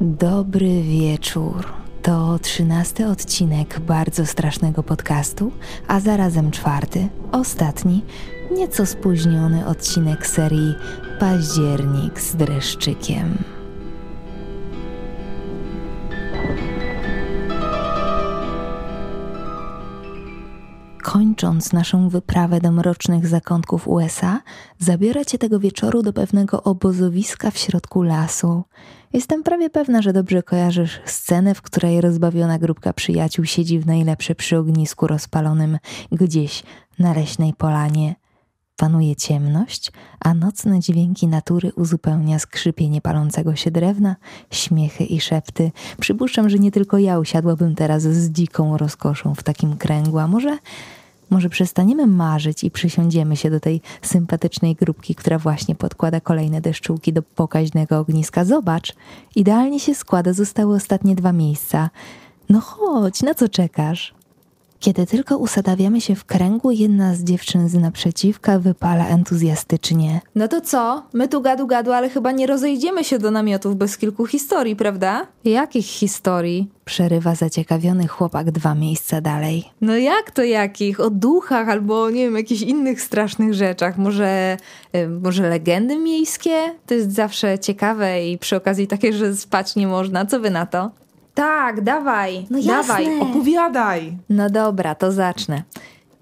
Dobry wieczór. To trzynasty odcinek bardzo strasznego podcastu, a zarazem czwarty, ostatni, nieco spóźniony odcinek serii Październik z dreszczykiem. Kończąc naszą wyprawę do mrocznych zakątków USA, zabiorę cię tego wieczoru do pewnego obozowiska w środku lasu. Jestem prawie pewna, że dobrze kojarzysz scenę, w której rozbawiona grupka przyjaciół siedzi w najlepsze przy ognisku rozpalonym gdzieś na leśnej polanie. Panuje ciemność, a nocne dźwięki natury uzupełnia skrzypienie palącego się drewna, śmiechy i szepty. Przypuszczam, że nie tylko ja usiadłabym teraz z dziką rozkoszą w takim kręgu, a może może przestaniemy marzyć i przysiądziemy się do tej sympatycznej grupki, która właśnie podkłada kolejne deszczułki do pokaźnego ogniska. Zobacz, idealnie się składa, zostały ostatnie dwa miejsca. No chodź, na co czekasz? Kiedy tylko usadawiamy się w kręgu, jedna z dziewczyn z naprzeciwka wypala entuzjastycznie. No to co? My tu gadu gadu, ale chyba nie rozejdziemy się do namiotów bez kilku historii, prawda? Jakich historii? Przerywa zaciekawiony chłopak dwa miejsca dalej. No jak to jakich? O duchach albo nie wiem, jakichś innych strasznych rzeczach. Może, y, może legendy miejskie? To jest zawsze ciekawe i przy okazji takie, że spać nie można. Co wy na to? Tak, dawaj, No dawaj, jasne. opowiadaj. No dobra, to zacznę.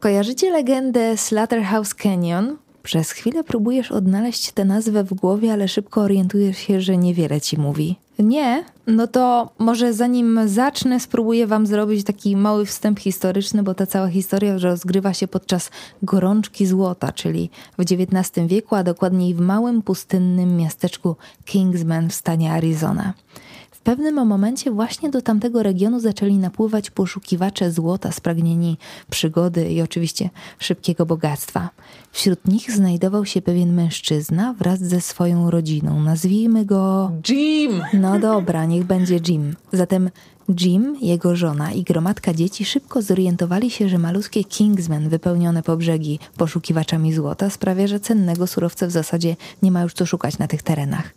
Kojarzycie legendę Slaughterhouse Canyon? Przez chwilę próbujesz odnaleźć tę nazwę w głowie, ale szybko orientujesz się, że niewiele ci mówi. Nie, no to może zanim zacznę, spróbuję Wam zrobić taki mały wstęp historyczny, bo ta cała historia rozgrywa się podczas gorączki złota, czyli w XIX wieku, a dokładniej w małym pustynnym miasteczku Kingsman w stanie Arizona. W pewnym momencie właśnie do tamtego regionu zaczęli napływać poszukiwacze złota spragnieni przygody i oczywiście szybkiego bogactwa. Wśród nich znajdował się pewien mężczyzna wraz ze swoją rodziną. Nazwijmy go Jim! no dobra, niech będzie Jim. Zatem Jim, jego żona i gromadka dzieci szybko zorientowali się, że malutkie Kingsman wypełnione po brzegi poszukiwaczami złota sprawia, że cennego surowca w zasadzie nie ma już co szukać na tych terenach.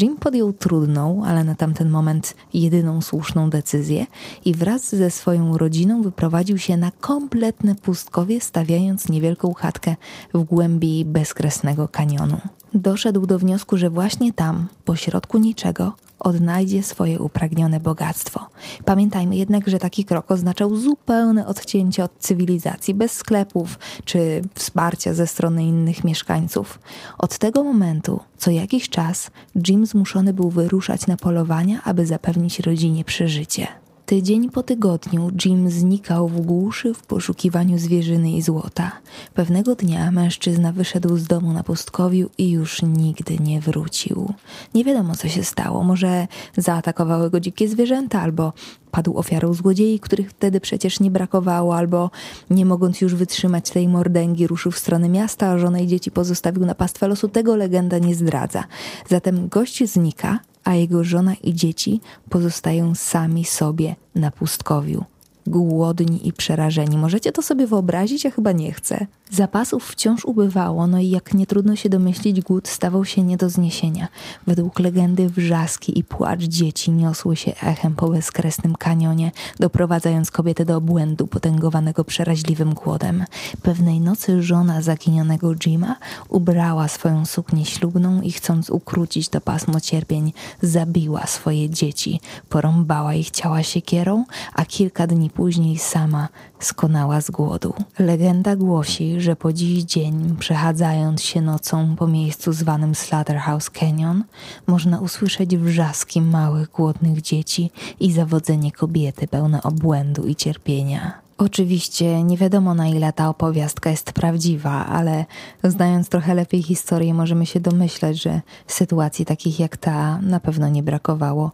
Jim podjął trudną, ale na tamten moment jedyną słuszną decyzję i wraz ze swoją rodziną wyprowadził się na kompletne pustkowie, stawiając niewielką chatkę w głębi bezkresnego kanionu. Doszedł do wniosku, że właśnie tam, pośrodku niczego, odnajdzie swoje upragnione bogactwo. Pamiętajmy jednak, że taki krok oznaczał zupełne odcięcie od cywilizacji, bez sklepów czy wsparcia ze strony innych mieszkańców. Od tego momentu, co jakiś czas, Jim zmuszony był wyruszać na polowania, aby zapewnić rodzinie przeżycie. Tydzień po tygodniu Jim znikał w głuszy w poszukiwaniu zwierzyny i złota. Pewnego dnia mężczyzna wyszedł z domu na pustkowiu i już nigdy nie wrócił. Nie wiadomo, co się stało. Może zaatakowały go dzikie zwierzęta, albo padł ofiarą złodziei, których wtedy przecież nie brakowało, albo nie mogąc już wytrzymać tej mordęgi, ruszył w stronę miasta, a żonę i dzieci pozostawił na pastwę losu. Tego legenda nie zdradza. Zatem gość znika, a jego żona i dzieci pozostają sami sobie na pustkowiu. Głodni i przerażeni. Możecie to sobie wyobrazić? Ja chyba nie chcę. Zapasów wciąż ubywało, no i jak nie trudno się domyślić, głód stawał się nie do zniesienia. Według legendy wrzaski i płacz dzieci niosły się echem po bezkresnym kanionie, doprowadzając kobietę do obłędu potęgowanego przeraźliwym głodem. Pewnej nocy żona zaginionego Jima ubrała swoją suknię ślubną i chcąc ukrócić to pasmo cierpień, zabiła swoje dzieci, porąbała ich ciała siekierą, a kilka dni później sama skonała z głodu. Legenda głosi, że po dziś dzień, przechadzając się nocą po miejscu zwanym Slaughterhouse Canyon, można usłyszeć wrzaski małych, głodnych dzieci i zawodzenie kobiety pełne obłędu i cierpienia. Oczywiście nie wiadomo na ile ta opowiastka jest prawdziwa, ale znając trochę lepiej historię, możemy się domyślać, że sytuacji takich jak ta na pewno nie brakowało.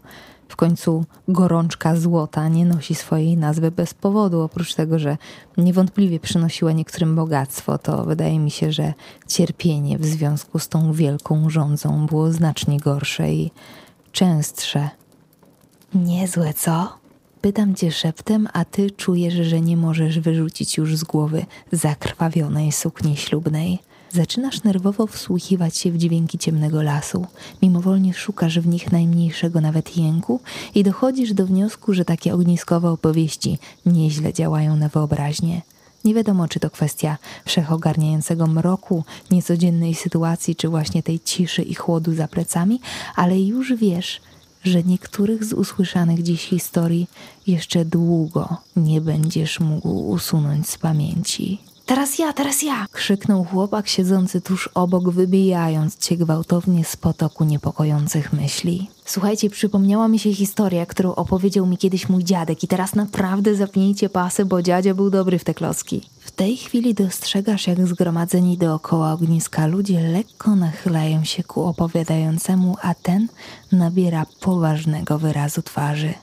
W końcu gorączka złota nie nosi swojej nazwy bez powodu, oprócz tego, że niewątpliwie przynosiła niektórym bogactwo, to wydaje mi się, że cierpienie w związku z tą wielką rządzą było znacznie gorsze i częstsze. Niezłe, co? Pytam cię szeptem, a ty czujesz, że nie możesz wyrzucić już z głowy zakrwawionej sukni ślubnej. Zaczynasz nerwowo wsłuchiwać się w dźwięki ciemnego lasu. Mimowolnie szukasz w nich najmniejszego nawet jęku i dochodzisz do wniosku, że takie ogniskowe opowieści nieźle działają na wyobraźnię. Nie wiadomo, czy to kwestia wszechogarniającego mroku, niecodziennej sytuacji, czy właśnie tej ciszy i chłodu za plecami, ale już wiesz, że niektórych z usłyszanych dziś historii jeszcze długo nie będziesz mógł usunąć z pamięci. Teraz ja, teraz ja! krzyknął chłopak siedzący tuż obok, wybijając cię gwałtownie z potoku niepokojących myśli. Słuchajcie, przypomniała mi się historia, którą opowiedział mi kiedyś mój dziadek i teraz naprawdę zapnijcie pasy, bo dziadzia był dobry w te kloski. W tej chwili dostrzegasz, jak zgromadzeni dookoła ogniska ludzie lekko nachylają się ku opowiadającemu, a ten nabiera poważnego wyrazu twarzy.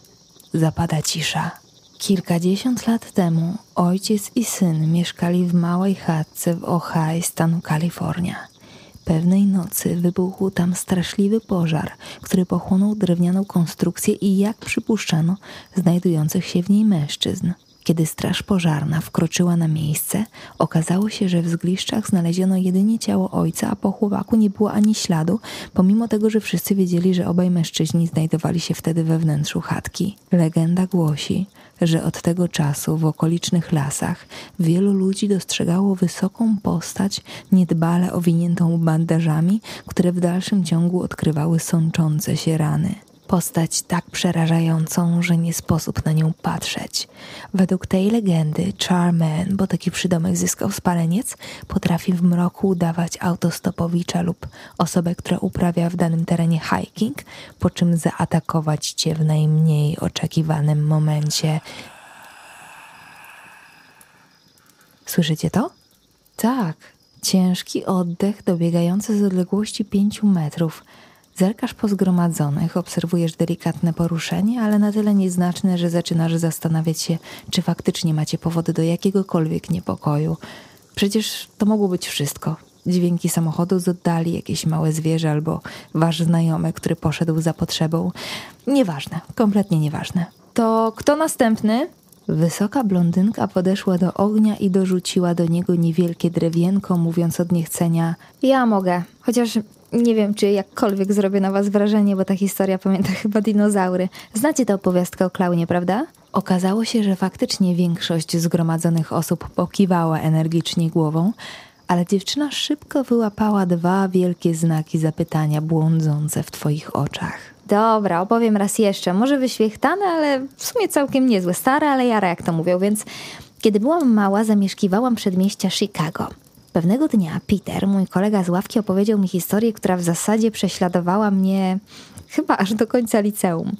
Zapada cisza. Kilkadziesiąt lat temu ojciec i syn mieszkali w małej chatce w Ohio, stanu Kalifornia. Pewnej nocy wybuchł tam straszliwy pożar, który pochłonął drewnianą konstrukcję i, jak przypuszczano, znajdujących się w niej mężczyzn. Kiedy straż pożarna wkroczyła na miejsce, okazało się, że w zgliszczach znaleziono jedynie ciało ojca, a po chłopaku nie było ani śladu, pomimo tego, że wszyscy wiedzieli, że obaj mężczyźni znajdowali się wtedy we wnętrzu chatki. Legenda głosi, że od tego czasu w okolicznych lasach wielu ludzi dostrzegało wysoką postać, niedbale owiniętą bandażami, które w dalszym ciągu odkrywały sączące się rany postać tak przerażającą, że nie sposób na nią patrzeć. Według tej legendy Charman, bo taki przydomek zyskał spaleniec, potrafi w mroku udawać autostopowicza lub osobę, która uprawia w danym terenie hiking, po czym zaatakować cię w najmniej oczekiwanym momencie. Słyszycie to? Tak, ciężki oddech dobiegający z odległości pięciu metrów – Zerkasz po zgromadzonych, obserwujesz delikatne poruszenie, ale na tyle nieznaczne, że zaczynasz zastanawiać się, czy faktycznie macie powody do jakiegokolwiek niepokoju. Przecież to mogło być wszystko. Dźwięki samochodu z oddali, jakieś małe zwierzę albo wasz znajomy, który poszedł za potrzebą. Nieważne, kompletnie nieważne. To kto następny? Wysoka blondynka podeszła do ognia i dorzuciła do niego niewielkie drewienko, mówiąc od niechcenia: Ja mogę, chociaż nie wiem, czy jakkolwiek zrobię na was wrażenie, bo ta historia pamięta chyba dinozaury. Znacie tę opowiastkę o klaunie, prawda? Okazało się, że faktycznie większość zgromadzonych osób pokiwała energicznie głową, ale dziewczyna szybko wyłapała dwa wielkie znaki zapytania błądzące w twoich oczach. Dobra, opowiem raz jeszcze. Może wyświechtane, ale w sumie całkiem niezłe. Stare, ale jara, jak to mówią, więc... Kiedy byłam mała, zamieszkiwałam przedmieścia Chicago. Pewnego dnia Peter, mój kolega z ławki, opowiedział mi historię, która w zasadzie prześladowała mnie chyba aż do końca liceum.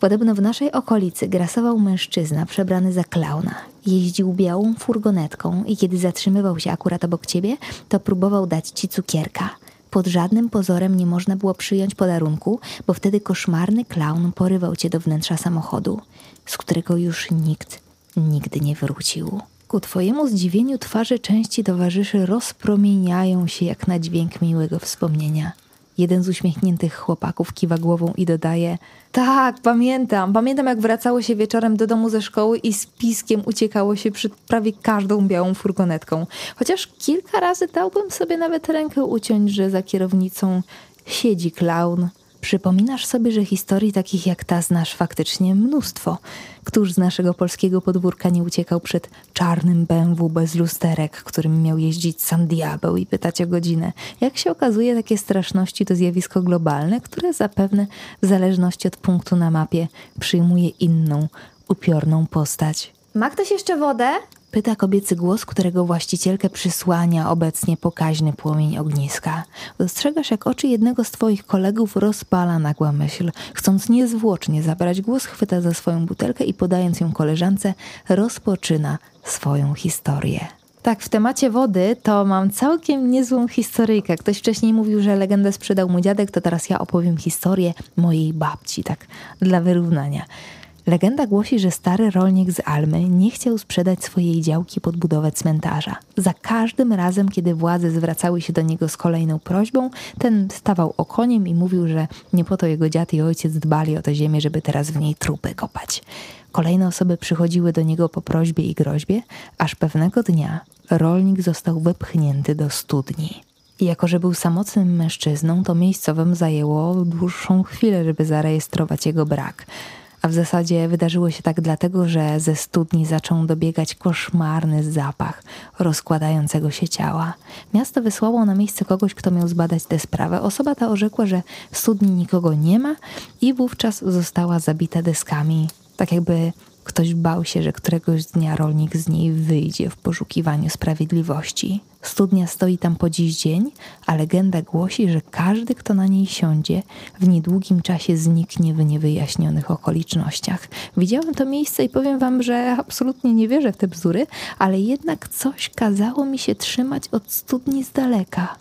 Podobno w naszej okolicy grasował mężczyzna przebrany za klauna. Jeździł białą furgonetką i kiedy zatrzymywał się akurat obok ciebie, to próbował dać ci cukierka. Pod żadnym pozorem nie można było przyjąć podarunku, bo wtedy koszmarny klaun porywał cię do wnętrza samochodu, z którego już nikt nigdy nie wrócił. Ku twojemu zdziwieniu twarze części towarzyszy rozpromieniają się jak na dźwięk miłego wspomnienia. Jeden z uśmiechniętych chłopaków kiwa głową i dodaje: Tak, pamiętam. Pamiętam, jak wracało się wieczorem do domu ze szkoły i z piskiem uciekało się przed prawie każdą białą furgonetką. Chociaż kilka razy dałbym sobie nawet rękę uciąć, że za kierownicą siedzi klaun. Przypominasz sobie, że historii takich jak ta znasz faktycznie mnóstwo. Któż z naszego polskiego podwórka nie uciekał przed czarnym BMW bez lusterek, którym miał jeździć sam diabeł i pytać o godzinę? Jak się okazuje, takie straszności to zjawisko globalne, które zapewne w zależności od punktu na mapie przyjmuje inną, upiorną postać. Ma ktoś jeszcze wodę? Pyta kobiecy głos, którego właścicielkę przysłania obecnie pokaźny płomień ogniska. Dostrzegasz, jak oczy jednego z twoich kolegów rozpala nagła myśl. Chcąc niezwłocznie zabrać głos, chwyta za swoją butelkę i podając ją koleżance, rozpoczyna swoją historię. Tak, w temacie wody to mam całkiem niezłą historyjkę. Ktoś wcześniej mówił, że legendę sprzedał mu dziadek, to teraz ja opowiem historię mojej babci, tak dla wyrównania. Legenda głosi, że stary rolnik z Almy nie chciał sprzedać swojej działki pod budowę cmentarza. Za każdym razem, kiedy władze zwracały się do niego z kolejną prośbą, ten stawał okoniem i mówił, że nie po to jego dziad i ojciec dbali o tę ziemię, żeby teraz w niej trupy kopać. Kolejne osoby przychodziły do niego po prośbie i groźbie, aż pewnego dnia rolnik został wepchnięty do studni. Jako, że był samotnym mężczyzną, to miejscowym zajęło dłuższą chwilę, żeby zarejestrować jego brak. A w zasadzie wydarzyło się tak dlatego, że ze studni zaczął dobiegać koszmarny zapach rozkładającego się ciała. Miasto wysłało na miejsce kogoś, kto miał zbadać tę sprawę. Osoba ta orzekła, że w studni nikogo nie ma i wówczas została zabita deskami, tak jakby Ktoś bał się, że któregoś dnia rolnik z niej wyjdzie w poszukiwaniu sprawiedliwości. Studnia stoi tam po dziś dzień, a legenda głosi, że każdy, kto na niej siądzie, w niedługim czasie zniknie w niewyjaśnionych okolicznościach. Widziałem to miejsce i powiem wam, że absolutnie nie wierzę w te bzdury, ale jednak coś kazało mi się trzymać od studni z daleka.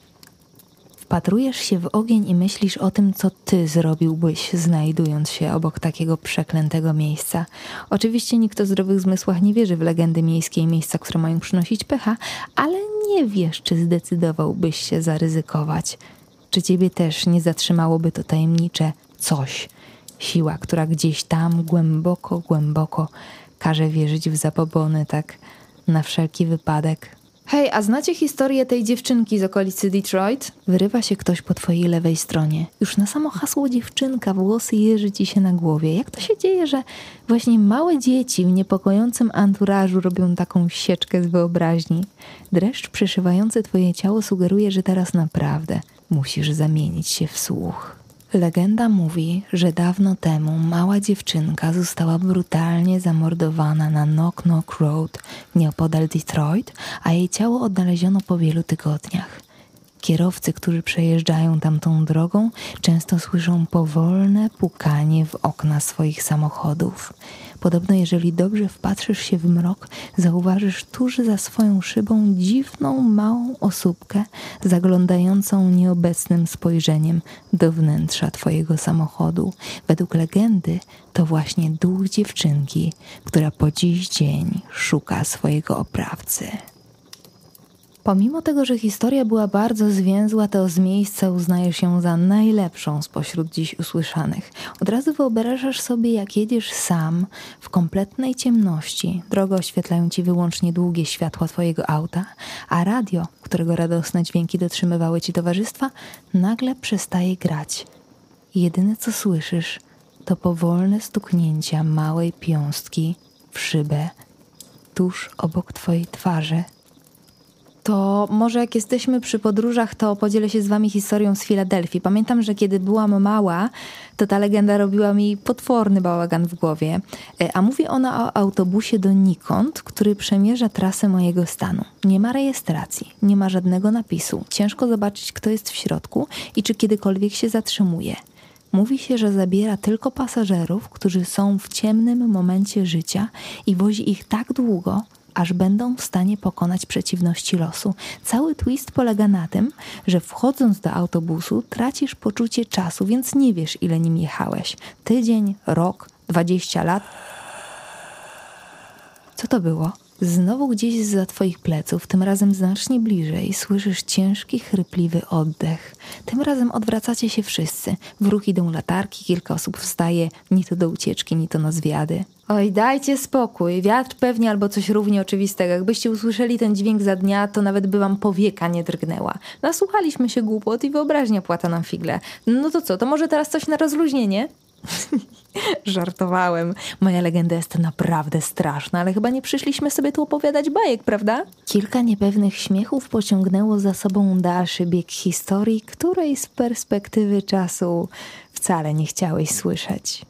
Wpatrujesz się w ogień i myślisz o tym, co ty zrobiłbyś, znajdując się obok takiego przeklętego miejsca. Oczywiście nikt o zdrowych zmysłach nie wierzy w legendy miejskie i miejsca, które mają przynosić pecha, ale nie wiesz, czy zdecydowałbyś się zaryzykować. Czy ciebie też nie zatrzymałoby to tajemnicze coś, siła, która gdzieś tam głęboko, głęboko każe wierzyć w zabobony, tak na wszelki wypadek Hej, a znacie historię tej dziewczynki z okolicy Detroit? Wyrywa się ktoś po twojej lewej stronie. Już na samo hasło dziewczynka włosy jeży ci się na głowie. Jak to się dzieje, że właśnie małe dzieci w niepokojącym anturażu robią taką sieczkę z wyobraźni? Dreszcz przeszywający twoje ciało sugeruje, że teraz naprawdę musisz zamienić się w słuch. Legenda mówi, że dawno temu mała dziewczynka została brutalnie zamordowana na Knock Knock Road nieopodal Detroit, a jej ciało odnaleziono po wielu tygodniach. Kierowcy, którzy przejeżdżają tamtą drogą, często słyszą powolne pukanie w okna swoich samochodów. Podobno, jeżeli dobrze wpatrzysz się w mrok, zauważysz tuż za swoją szybą dziwną, małą osóbkę, zaglądającą nieobecnym spojrzeniem do wnętrza Twojego samochodu. Według legendy to właśnie duch dziewczynki, która po dziś dzień szuka swojego oprawcy. Pomimo tego, że historia była bardzo zwięzła, to z miejsca uznajesz ją za najlepszą spośród dziś usłyszanych. Od razu wyobrażasz sobie, jak jedziesz sam w kompletnej ciemności. Drogę oświetlają ci wyłącznie długie światła twojego auta, a radio, którego radosne dźwięki dotrzymywały ci towarzystwa, nagle przestaje grać. Jedyne co słyszysz, to powolne stuknięcia małej piąstki w szybę tuż obok twojej twarzy to może jak jesteśmy przy podróżach, to podzielę się z wami historią z Filadelfii. Pamiętam, że kiedy byłam mała, to ta legenda robiła mi potworny bałagan w głowie. E, a mówi ona o autobusie do Nikont, który przemierza trasę mojego stanu. Nie ma rejestracji, nie ma żadnego napisu. Ciężko zobaczyć, kto jest w środku i czy kiedykolwiek się zatrzymuje. Mówi się, że zabiera tylko pasażerów, którzy są w ciemnym momencie życia i wozi ich tak długo, aż będą w stanie pokonać przeciwności losu. Cały twist polega na tym, że wchodząc do autobusu tracisz poczucie czasu, więc nie wiesz, ile nim jechałeś. Tydzień, rok, dwadzieścia lat. Co to było? Znowu gdzieś za twoich pleców, tym razem znacznie bliżej, słyszysz ciężki, chrypliwy oddech. Tym razem odwracacie się wszyscy. W ruch idą latarki, kilka osób wstaje, ni to do ucieczki, ni to na zwiady. Oj, dajcie spokój. Wiatr pewnie albo coś równie oczywistego. Jakbyście usłyszeli ten dźwięk za dnia, to nawet by wam powieka nie drgnęła. Nasłuchaliśmy się głupot i wyobraźnia płata nam figle. No to co, to może teraz coś na rozluźnienie? Żartowałem. Moja legenda jest naprawdę straszna, ale chyba nie przyszliśmy sobie tu opowiadać bajek, prawda? Kilka niepewnych śmiechów pociągnęło za sobą dalszy bieg historii, której z perspektywy czasu wcale nie chciałeś słyszeć.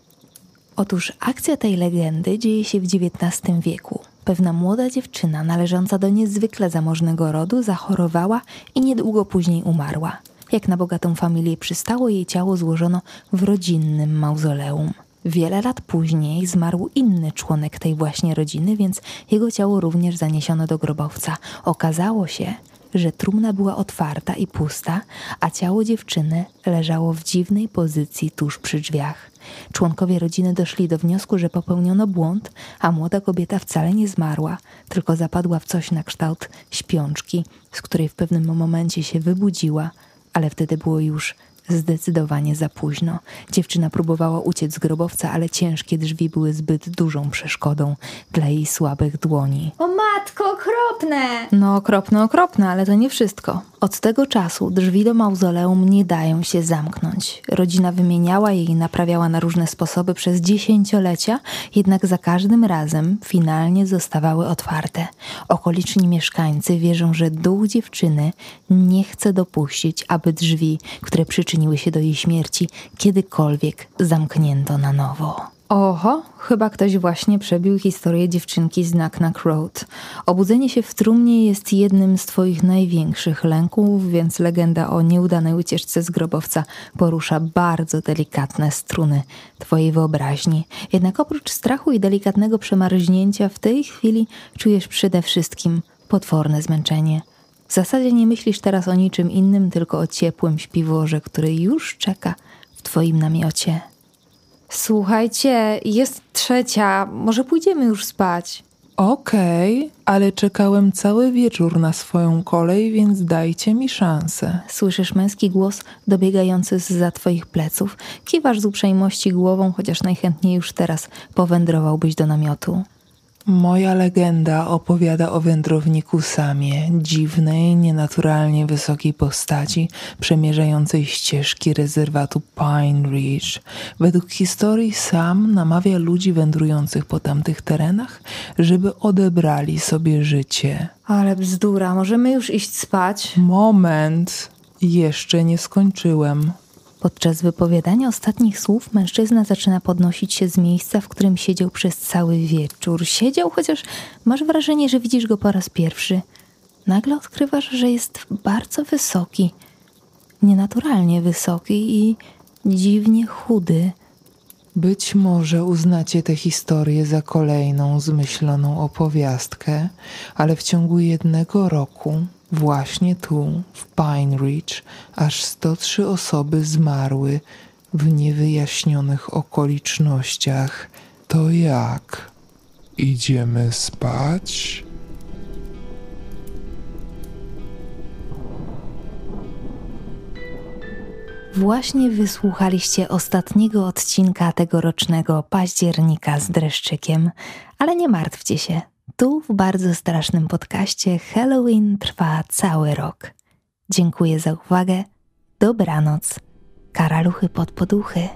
Otóż akcja tej legendy dzieje się w XIX wieku. Pewna młoda dziewczyna należąca do niezwykle zamożnego rodu zachorowała i niedługo później umarła. Jak na bogatą familię przystało, jej ciało złożono w rodzinnym mauzoleum. Wiele lat później zmarł inny członek tej właśnie rodziny, więc jego ciało również zaniesiono do grobowca. Okazało się, że trumna była otwarta i pusta, a ciało dziewczyny leżało w dziwnej pozycji tuż przy drzwiach. Członkowie rodziny doszli do wniosku, że popełniono błąd, a młoda kobieta wcale nie zmarła, tylko zapadła w coś na kształt śpiączki, z której w pewnym momencie się wybudziła, ale wtedy było już Zdecydowanie za późno. Dziewczyna próbowała uciec z grobowca, ale ciężkie drzwi były zbyt dużą przeszkodą dla jej słabych dłoni. O matko, okropne! No, okropne, okropne, ale to nie wszystko. Od tego czasu drzwi do mauzoleum nie dają się zamknąć. Rodzina wymieniała je i naprawiała na różne sposoby przez dziesięciolecia, jednak za każdym razem finalnie zostawały otwarte. Okoliczni mieszkańcy wierzą, że duch dziewczyny nie chce dopuścić, aby drzwi, które przyczyniły się do jej śmierci, kiedykolwiek zamknięto na nowo. Oho, chyba ktoś właśnie przebił historię dziewczynki z Knock Road. Obudzenie się w trumnie jest jednym z twoich największych lęków, więc legenda o nieudanej ucieczce z grobowca porusza bardzo delikatne struny twojej wyobraźni. Jednak oprócz strachu i delikatnego przemarznięcia w tej chwili czujesz przede wszystkim potworne zmęczenie. W zasadzie nie myślisz teraz o niczym innym, tylko o ciepłym śpiworze, który już czeka w twoim namiocie. Słuchajcie, jest trzecia, może pójdziemy już spać. Okej, okay, ale czekałem cały wieczór na swoją kolej, więc dajcie mi szansę. Słyszysz męski głos dobiegający z za twoich pleców. Kiwasz z uprzejmości głową, chociaż najchętniej już teraz powędrowałbyś do namiotu. Moja legenda opowiada o wędrowniku Samie, dziwnej, nienaturalnie wysokiej postaci, przemierzającej ścieżki rezerwatu Pine Ridge. Według historii Sam namawia ludzi wędrujących po tamtych terenach, żeby odebrali sobie życie. Ale bzdura, możemy już iść spać? Moment, jeszcze nie skończyłem. Podczas wypowiadania ostatnich słów mężczyzna zaczyna podnosić się z miejsca, w którym siedział przez cały wieczór. Siedział, chociaż masz wrażenie, że widzisz go po raz pierwszy. Nagle odkrywasz, że jest bardzo wysoki, nienaturalnie wysoki i dziwnie chudy. Być może uznacie tę historię za kolejną zmyśloną opowiastkę, ale w ciągu jednego roku Właśnie tu, w Pine Ridge, aż 103 osoby zmarły w niewyjaśnionych okolicznościach. To jak? Idziemy spać? Właśnie wysłuchaliście ostatniego odcinka tegorocznego października z dreszczykiem, ale nie martwcie się. Tu w bardzo strasznym podcaście Halloween trwa cały rok. Dziękuję za uwagę. Dobranoc. Karaluchy pod poduchy.